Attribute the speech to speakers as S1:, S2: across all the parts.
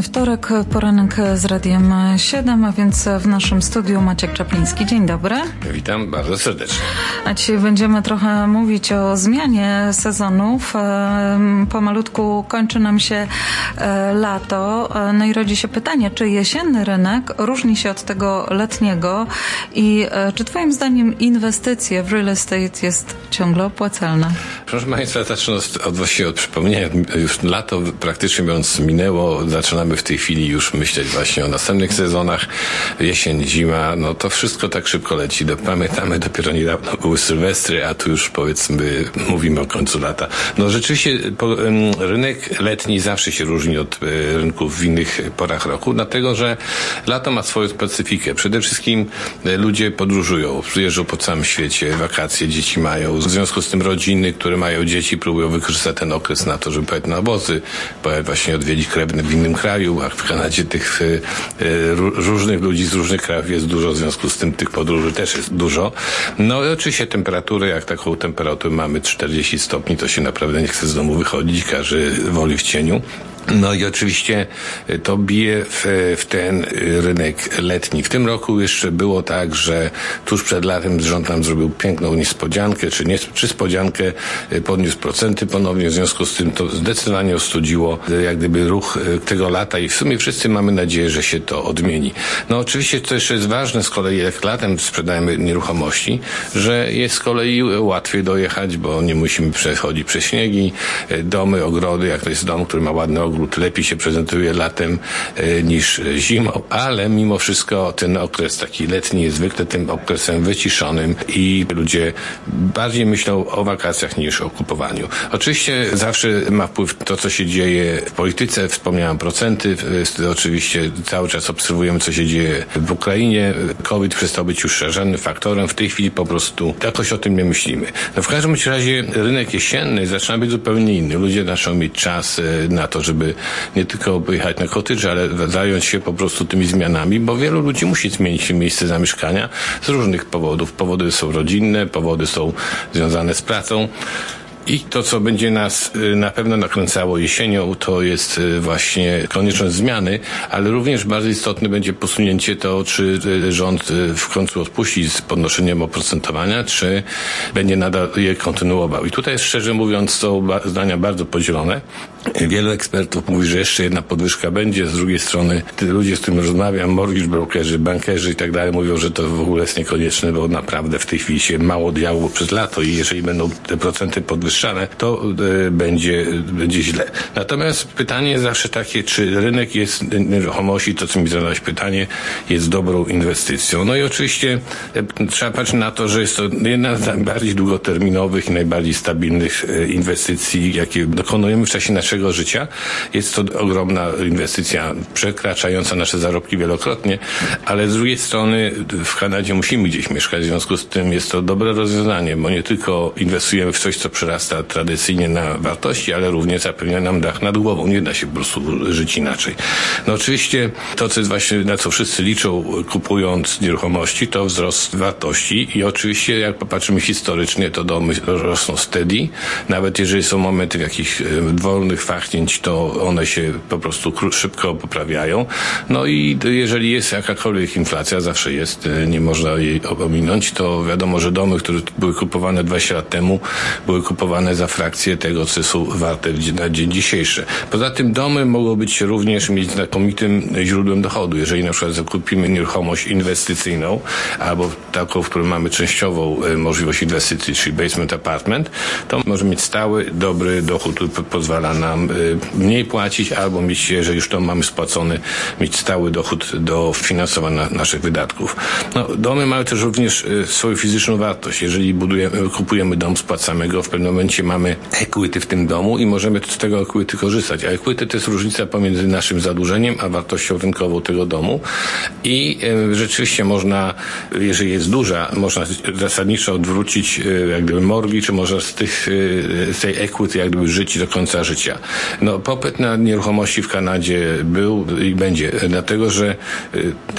S1: Mamy wtorek, poranek z Radiem 7, a więc w naszym studiu Maciek Czapliński. Dzień dobry.
S2: Witam bardzo serdecznie.
S1: A dzisiaj będziemy trochę mówić o zmianie sezonów. Pomalutku kończy nam się e, lato, e, no i rodzi się pytanie, czy jesienny rynek różni się od tego letniego i e, czy Twoim zdaniem inwestycje w real estate jest ciągle opłacalne?
S2: Proszę Państwa, zacznę od, właściwie od przypomnienia. Już lato praktycznie biorąc minęło, zaczynamy w tej chwili już myśleć właśnie o następnych sezonach. Jesień, zima, no to wszystko tak szybko leci. Pamiętamy, dopiero niedawno były Sylwestry, a tu już powiedzmy mówimy o końcu lata. No rzeczywiście rynek letni zawsze się różni od e, rynków w innych porach roku, dlatego że lato ma swoją specyfikę. Przede wszystkim e, ludzie podróżują, jeżdżą po całym świecie, wakacje dzieci mają. W związku z tym rodziny, które mają dzieci, próbują wykorzystać ten okres na to, żeby pojechać na obozy, pojechać właśnie odwiedzić krewnych w innym kraju, a w Kanadzie tych y, y, różnych ludzi z różnych krajów jest dużo, w związku z tym tych podróży też jest dużo. No i oczywiście temperatury, jak taką temperaturę mamy 40 stopni, to się naprawdę nie chce z domu wychodzić, każdy woli w cieniu. No i oczywiście e, to bije w, w, ten rynek letni. W tym roku jeszcze było tak, że tuż przed latem rząd nam zrobił piękną niespodziankę, czy, nie, czy spodziankę, e, podniósł procenty ponownie, w związku z tym to zdecydowanie ostudziło e, jak gdyby ruch tego lata i w sumie wszyscy mamy nadzieję, że się to odmieni. No oczywiście to jeszcze jest ważne z kolei, jak latem sprzedajemy nieruchomości, że jest z kolei łatwiej dojechać, bo nie musimy przechodzić przez śniegi, domy, ogrody, jak to jest dom, który ma ładny ogród, ogród lepiej się prezentuje latem e, niż zimą, ale mimo wszystko ten okres taki letni jest zwykle tym okresem wyciszonym i ludzie bardziej myślą o wakacjach niż o kupowaniu. Oczywiście zawsze ma wpływ to, co się dzieje w polityce. Wspomniałem procenty. Oczywiście cały czas obserwujemy, co się dzieje w Ukrainie. COVID przestał być już żadnym faktorem. W tej chwili po prostu jakoś o tym nie myślimy. No w każdym razie rynek jesienny zaczyna być zupełnie inny. Ludzie zaczną mieć czas e, na to, żeby nie tylko pojechać na cottage, ale zająć się po prostu tymi zmianami, bo wielu ludzi musi zmienić miejsce zamieszkania z różnych powodów. Powody są rodzinne, powody są związane z pracą. I to, co będzie nas y, na pewno nakręcało jesienią, to jest y, właśnie konieczność zmiany, ale również bardzo istotne będzie posunięcie to, czy y, rząd w końcu odpuści z podnoszeniem oprocentowania, czy będzie nadal je kontynuował. I tutaj, szczerze mówiąc, są zdania bardzo podzielone. Wielu ekspertów mówi, że jeszcze jedna podwyżka będzie, z drugiej strony ludzie, z którymi rozmawiam, mortgage brokerzy, bankerzy i tak dalej, mówią, że to w ogóle jest niekonieczne, bo naprawdę w tej chwili się mało diało przez lato i jeżeli będą te procenty podwyższone, podwyższane, to e, będzie, będzie źle. Natomiast pytanie zawsze takie, czy rynek jest nieruchomości, to co mi zadałeś pytanie, jest dobrą inwestycją. No i oczywiście e, trzeba patrzeć na to, że jest to jedna z najbardziej długoterminowych i najbardziej stabilnych e, inwestycji, jakie dokonujemy w czasie naszego życia. Jest to ogromna inwestycja, przekraczająca nasze zarobki wielokrotnie, ale z drugiej strony w Kanadzie musimy gdzieś mieszkać, w związku z tym jest to dobre rozwiązanie, bo nie tylko inwestujemy w coś, co przerasta tradycyjnie na wartości, ale również zapewnia nam dach nad głową. Nie da się po prostu żyć inaczej. No oczywiście to, co jest właśnie, na co wszyscy liczą kupując nieruchomości, to wzrost wartości i oczywiście jak popatrzymy historycznie, to domy rosną steady. Nawet jeżeli są momenty jakichś e, wolnych fachnięć, to one się po prostu szybko poprawiają. No i jeżeli jest jakakolwiek inflacja, zawsze jest, e, nie można jej ominąć, to wiadomo, że domy, które były kupowane 20 lat temu, były kupowane za frakcję tego, co są warte na dzień dzisiejszy. Poza tym domy mogą być również mieć znakomitym źródłem dochodu. Jeżeli na przykład zakupimy nieruchomość inwestycyjną albo taką, w której mamy częściową e, możliwość inwestycji, czyli basement apartment, to może mieć stały, dobry dochód, który pozwala nam e, mniej płacić albo mieć, jeżeli już to mamy spłacony, mieć stały dochód do finansowania naszych wydatków. No, domy mają też również e, swoją fizyczną wartość. Jeżeli budujemy, kupujemy dom, spłacamy go w pewnym momencie mamy equity w tym domu i możemy z tego equity korzystać. A equity to jest różnica pomiędzy naszym zadłużeniem a wartością rynkową tego domu i e, rzeczywiście można, jeżeli jest duża, można zasadniczo odwrócić e, jak gdyby morgi, czy można z, tych, e, z tej equity jak gdyby żyć do końca życia. No, popyt na nieruchomości w Kanadzie był i będzie, dlatego że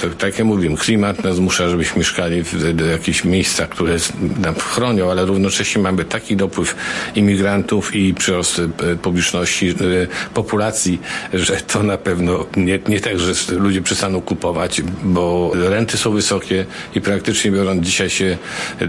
S2: tak, tak jak mówiłem, klimat nas zmusza, żebyśmy mieszkali w, w jakichś miejscach, które nam chronią, ale równocześnie mamy taki dopływ imigrantów i przyrost publiczności, populacji, że to na pewno nie, nie tak, że ludzie przestaną kupować, bo renty są wysokie i praktycznie biorąc dzisiaj się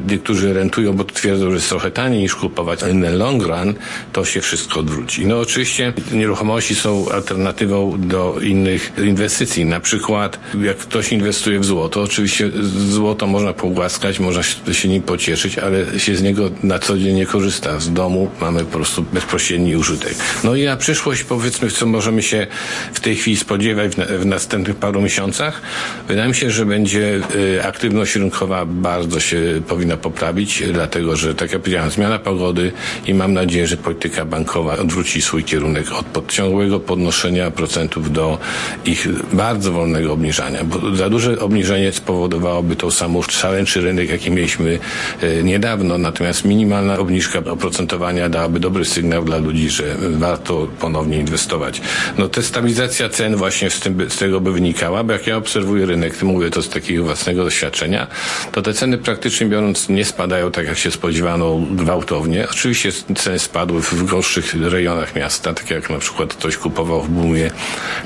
S2: niektórzy rentują, bo twierdzą, że jest trochę taniej niż kupować. In the long run to się wszystko odwróci. No oczywiście nieruchomości są alternatywą do innych inwestycji. Na przykład jak ktoś inwestuje w złoto, oczywiście złoto można pogłaskać, można się nim pocieszyć, ale się z niego na co dzień nie korzysta. Domu mamy po prostu bezpośredni użytek. No i na przyszłość powiedzmy, co możemy się w tej chwili spodziewać w, na, w następnych paru miesiącach. Wydaje mi się, że będzie y, aktywność rynkowa bardzo się powinna poprawić, dlatego że, tak jak powiedziałem, zmiana pogody i mam nadzieję, że polityka bankowa odwróci swój kierunek od ciągłego podnoszenia procentów do ich bardzo wolnego obniżania, bo za duże obniżenie spowodowałoby tą samą szaleńczy rynek, jaki mieliśmy y, niedawno, natomiast minimalna obniżka oprocentowania dałaby dobry sygnał dla ludzi, że warto ponownie inwestować. No to stabilizacja cen właśnie z, tym, z tego by wynikała, bo jak ja obserwuję rynek, mówię to z takiego własnego doświadczenia, to te ceny praktycznie biorąc nie spadają tak jak się spodziewano gwałtownie. Oczywiście ceny spadły w gorszych rejonach miasta, tak jak na przykład ktoś kupował w Bumie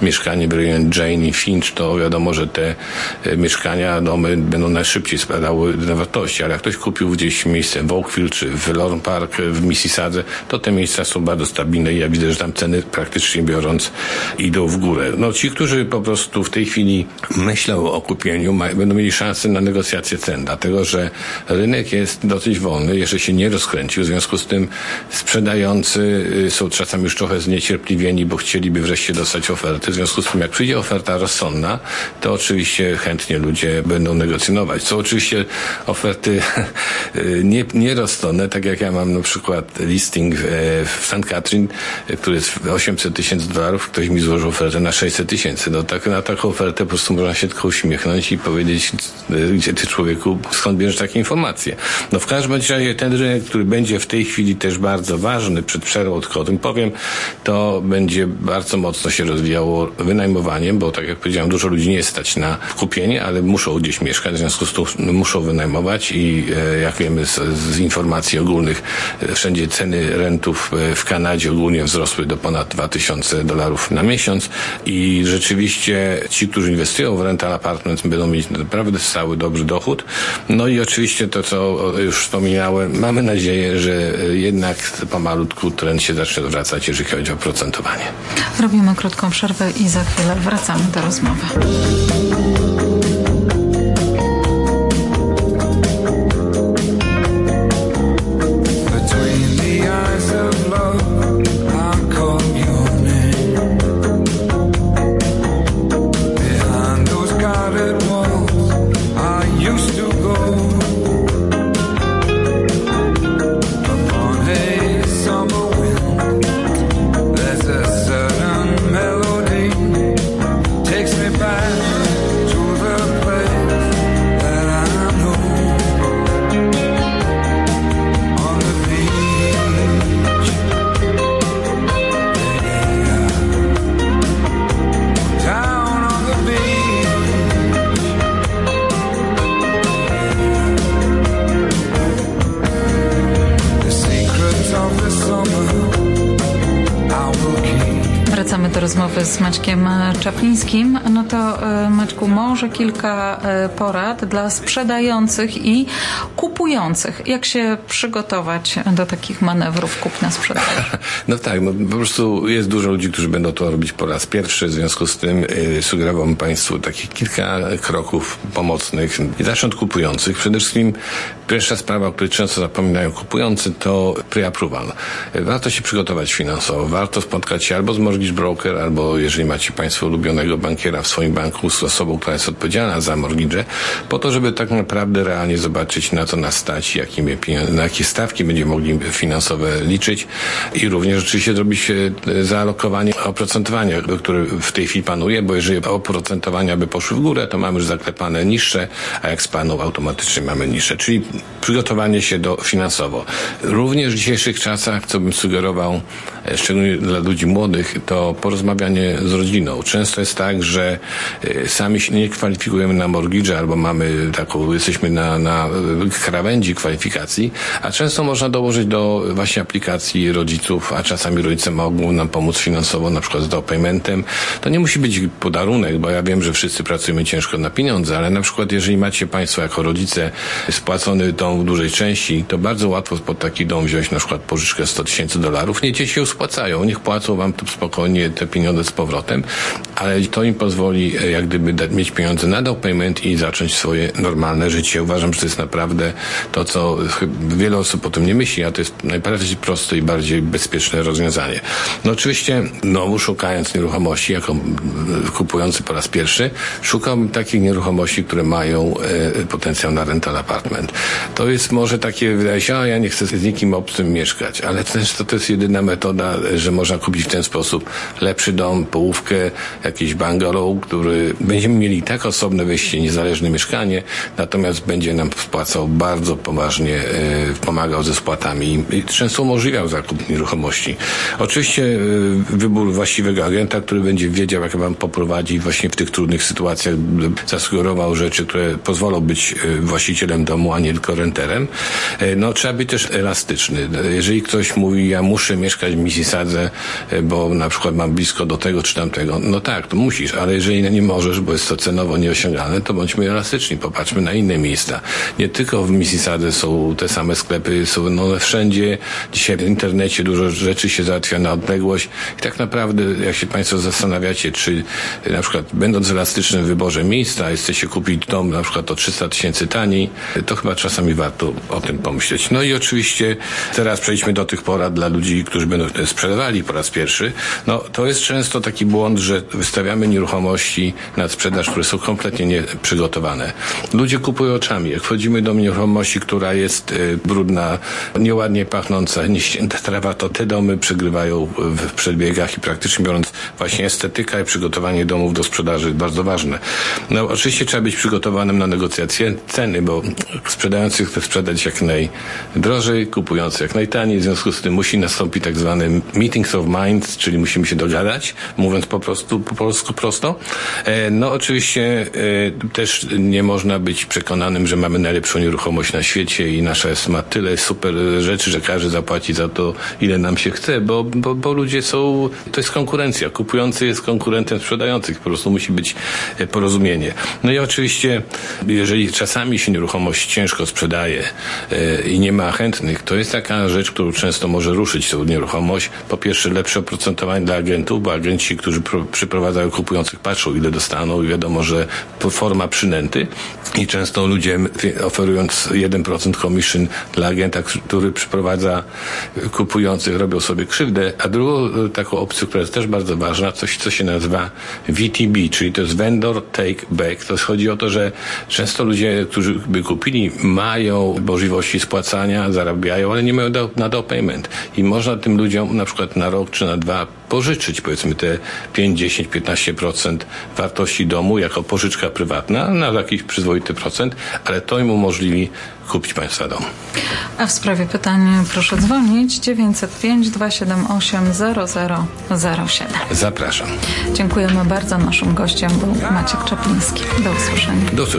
S2: mieszkanie w rejonie Jane i Finch, to wiadomo, że te e, mieszkania, domy będą najszybciej spadały na wartości, ale jak ktoś kupił gdzieś miejsce w Oakville czy w Lorne Park w Mississadze, to te miejsca są bardzo stabilne i ja widzę, że tam ceny praktycznie biorąc idą w górę. No ci, którzy po prostu w tej chwili myślą o kupieniu, będą mieli szansę na negocjację cen, dlatego że rynek jest dosyć wolny, jeszcze się nie rozkręcił, w związku z tym sprzedający y, są czasami już trochę zniecierpliwieni, bo chcieliby wreszcie dostać oferty, w związku z tym jak przyjdzie oferta rozsądna, to oczywiście chętnie ludzie będą negocjować. Są oczywiście oferty y, nie, nierozsądne, tak jak ja mam na przykład listing w, w St. Catherine, który jest 800 tysięcy dolarów, ktoś mi złożył ofertę na 600 tysięcy. No tak, na taką ofertę po prostu można się tylko uśmiechnąć i powiedzieć, y, gdzie ty człowieku, skąd bierzesz takie informacje. No w każdym razie ten rynek, który będzie w tej chwili też bardzo ważny przed przerwą odchodem, powiem, to będzie bardzo mocno się rozwijało wynajmowaniem, bo tak jak powiedziałem, dużo ludzi nie stać na kupienie, ale muszą gdzieś mieszkać, w związku z tym muszą wynajmować i e, jak wiemy z, z informacji ogólnych, e, wszędzie ceny rentów e, w Kanadzie ogólnie wzrosły do ponad 2000 dolarów na miesiąc i rzeczywiście ci, którzy inwestują w rental apartment będą mieć naprawdę stały dobry dochód. No i oczywiście to, co już wspominałem, mamy nadzieję, że jednak pomalutku trend się zacznie wracać, jeżeli chodzi o procentowanie.
S1: Robimy krótką przerwę i za chwilę wracamy do rozmowy. Z Maćkiem Czaplińskim, no to e, Maćku, może kilka e, porad dla sprzedających i kupujących. Jak się przygotować do takich manewrów kupna-sprzedaż?
S2: No tak, no po prostu jest dużo ludzi, którzy będą to robić po raz pierwszy, w związku z tym yy, sugerowałbym Państwu takich kilka kroków pomocnych. Zacznę od kupujących. Przede wszystkim pierwsza sprawa, o której często zapominają kupujący, to pre-approval. Warto się przygotować finansowo. Warto spotkać się albo z mortgage broker, albo jeżeli macie Państwo ulubionego bankiera w swoim banku z osobą, która jest odpowiedzialna za mortgage, po to, żeby tak naprawdę realnie zobaczyć, na co nas stać, jakimi, na jakie stawki będziemy mogli finansowe liczyć i również rzeczywiście zrobić e, zaalokowanie oprocentowania, które w tej chwili panuje, bo jeżeli oprocentowania by poszły w górę, to mamy już zaklepane niższe, a jak spadną automatycznie mamy niższe, czyli przygotowanie się do finansowo. Również w dzisiejszych czasach, co bym sugerował, szczególnie dla ludzi młodych, to porozmawianie z rodziną. Często jest tak, że e, sami się nie kwalifikujemy na mortgage albo mamy taką, jesteśmy na, na krawędzi kwalifikacji, a często można dołożyć do właśnie aplikacji rodziców, a czasami rodzice mogą nam pomóc finansowo, na przykład z dopaymentem. To nie musi być podarunek, bo ja wiem, że wszyscy pracujemy ciężko na pieniądze, ale na przykład jeżeli macie Państwo jako rodzice spłacony dom w dużej części, to bardzo łatwo pod taki dom wziąć na przykład pożyczkę 100 tysięcy dolarów. Nie dzieci ją spłacają, niech płacą Wam spokojnie te pieniądze z powrotem, ale to im pozwoli e, jak gdyby mieć pieniądze na payment i zacząć swoje normalne życie. Uważam, że to jest naprawdę to, co wiele osób o tym nie myśli, a to jest najbardziej proste i bardziej bezpieczne rozwiązanie. No oczywiście, znowu szukając nieruchomości, jako kupujący po raz pierwszy, szukam takich nieruchomości, które mają e, potencjał na rental apartment. To jest może takie, wydaje się, a ja nie chcę z nikim obcym mieszkać, ale też to, to jest jedyna metoda, że można kupić w ten sposób lepszy dom, połówkę, jakiś bungalow, który będziemy mieli tak osobne wyjście, niezależne mieszkanie, natomiast będzie nam spłacał bardzo poważnie, e, pomagał ze spłatami i często umożliwiał zakup nieruchomości. Oczywiście e, wybór właściwego agenta, który będzie wiedział, jak wam poprowadzi właśnie w tych trudnych sytuacjach, zasugerował rzeczy, które pozwolą być e, właścicielem domu, a nie tylko renterem. No trzeba być też elastyczny. Jeżeli ktoś mówi, ja muszę mieszkać w Mississadze, bo na przykład mam blisko do tego czy tamtego, no tak, to musisz, ale jeżeli nie możesz, bo jest to cenowo nieosiągalne, to bądźmy elastyczni, popatrzmy na inne miejsca. Nie tylko w Mississadze są te same sklepy, są no, wszędzie. Dzisiaj w internecie dużo rzeczy się załatwia na odległość i tak naprawdę, jak się Państwo zastanawiacie, czy na przykład będąc elastycznym wyborze miejsca, jesteście kupić dom na przykład o 300 tysięcy taniej, to chyba czasami warto o tym pomyśleć. No i oczywiście teraz przejdźmy do tych porad dla ludzi, którzy będą sprzedawali po raz pierwszy. No to jest często taki błąd, że wystawiamy nieruchomości na sprzedaż, które są kompletnie nieprzygotowane. Ludzie kupują oczami. Jak wchodzimy do nieruchomości, która jest y, brudna, nieładnie pachnąca, nieścięta trawa, to te domy przegrywają w przedbiegach i praktycznie biorąc właśnie estetyka i przygotowanie domów do sprzedaży jest bardzo ważne. No oczywiście trzeba być przygotowanym na negocjacje ceny, bo sprzedający chce sprzedać jak najdrożej, kupujący jak najtaniej, w związku z tym musi nastąpić tak zwany meetings of minds, czyli musimy się dogadać, mówiąc po prostu po polsku prosto. E, no oczywiście e, też nie można być przekonanym, że mamy najlepszą nieruchomość na świecie i nasza jest ma tyle super rzeczy, że każdy zapłaci za to, ile nam się chce, bo, bo, bo ludzie są, to jest konkurencja. Kupujący jest konkurentem sprzedających. Po prostu musi być e, porozumienie. No i oczywiście, jeżeli czasami się nieruchomość ciężko sprzedaje i nie ma chętnych, to jest taka rzecz, którą często może ruszyć tą nieruchomość. Po pierwsze, lepsze oprocentowanie dla agentów, bo agenci, którzy przyprowadzają kupujących, patrzą ile dostaną i wiadomo, że forma przynęty i często ludzie oferując 1% commission dla agenta, który przyprowadza kupujących, robią sobie krzywdę, a drugą e, taką opcją, która jest też bardzo ważna, coś, co się nazywa VTB, czyli to jest Vendor Take Back. To chodzi o to, że często ludzie, którzy by kupili, mają możliwości spłacania, zarabiają, ale nie mają na down payment. I można tym ludziom na przykład na rok czy na dwa pożyczyć powiedzmy te 5, 10, 15% wartości domu jako pożyczka prywatna na jakiś przyzwoity procent, ale to im umożliwi kupić Państwa dom.
S1: A w sprawie pytań proszę dzwonić 905 278 0007.
S2: Zapraszam.
S1: Dziękujemy bardzo. Naszym gościem był Maciek Czapliński. Do usłyszenia.
S2: Do usłyszenia.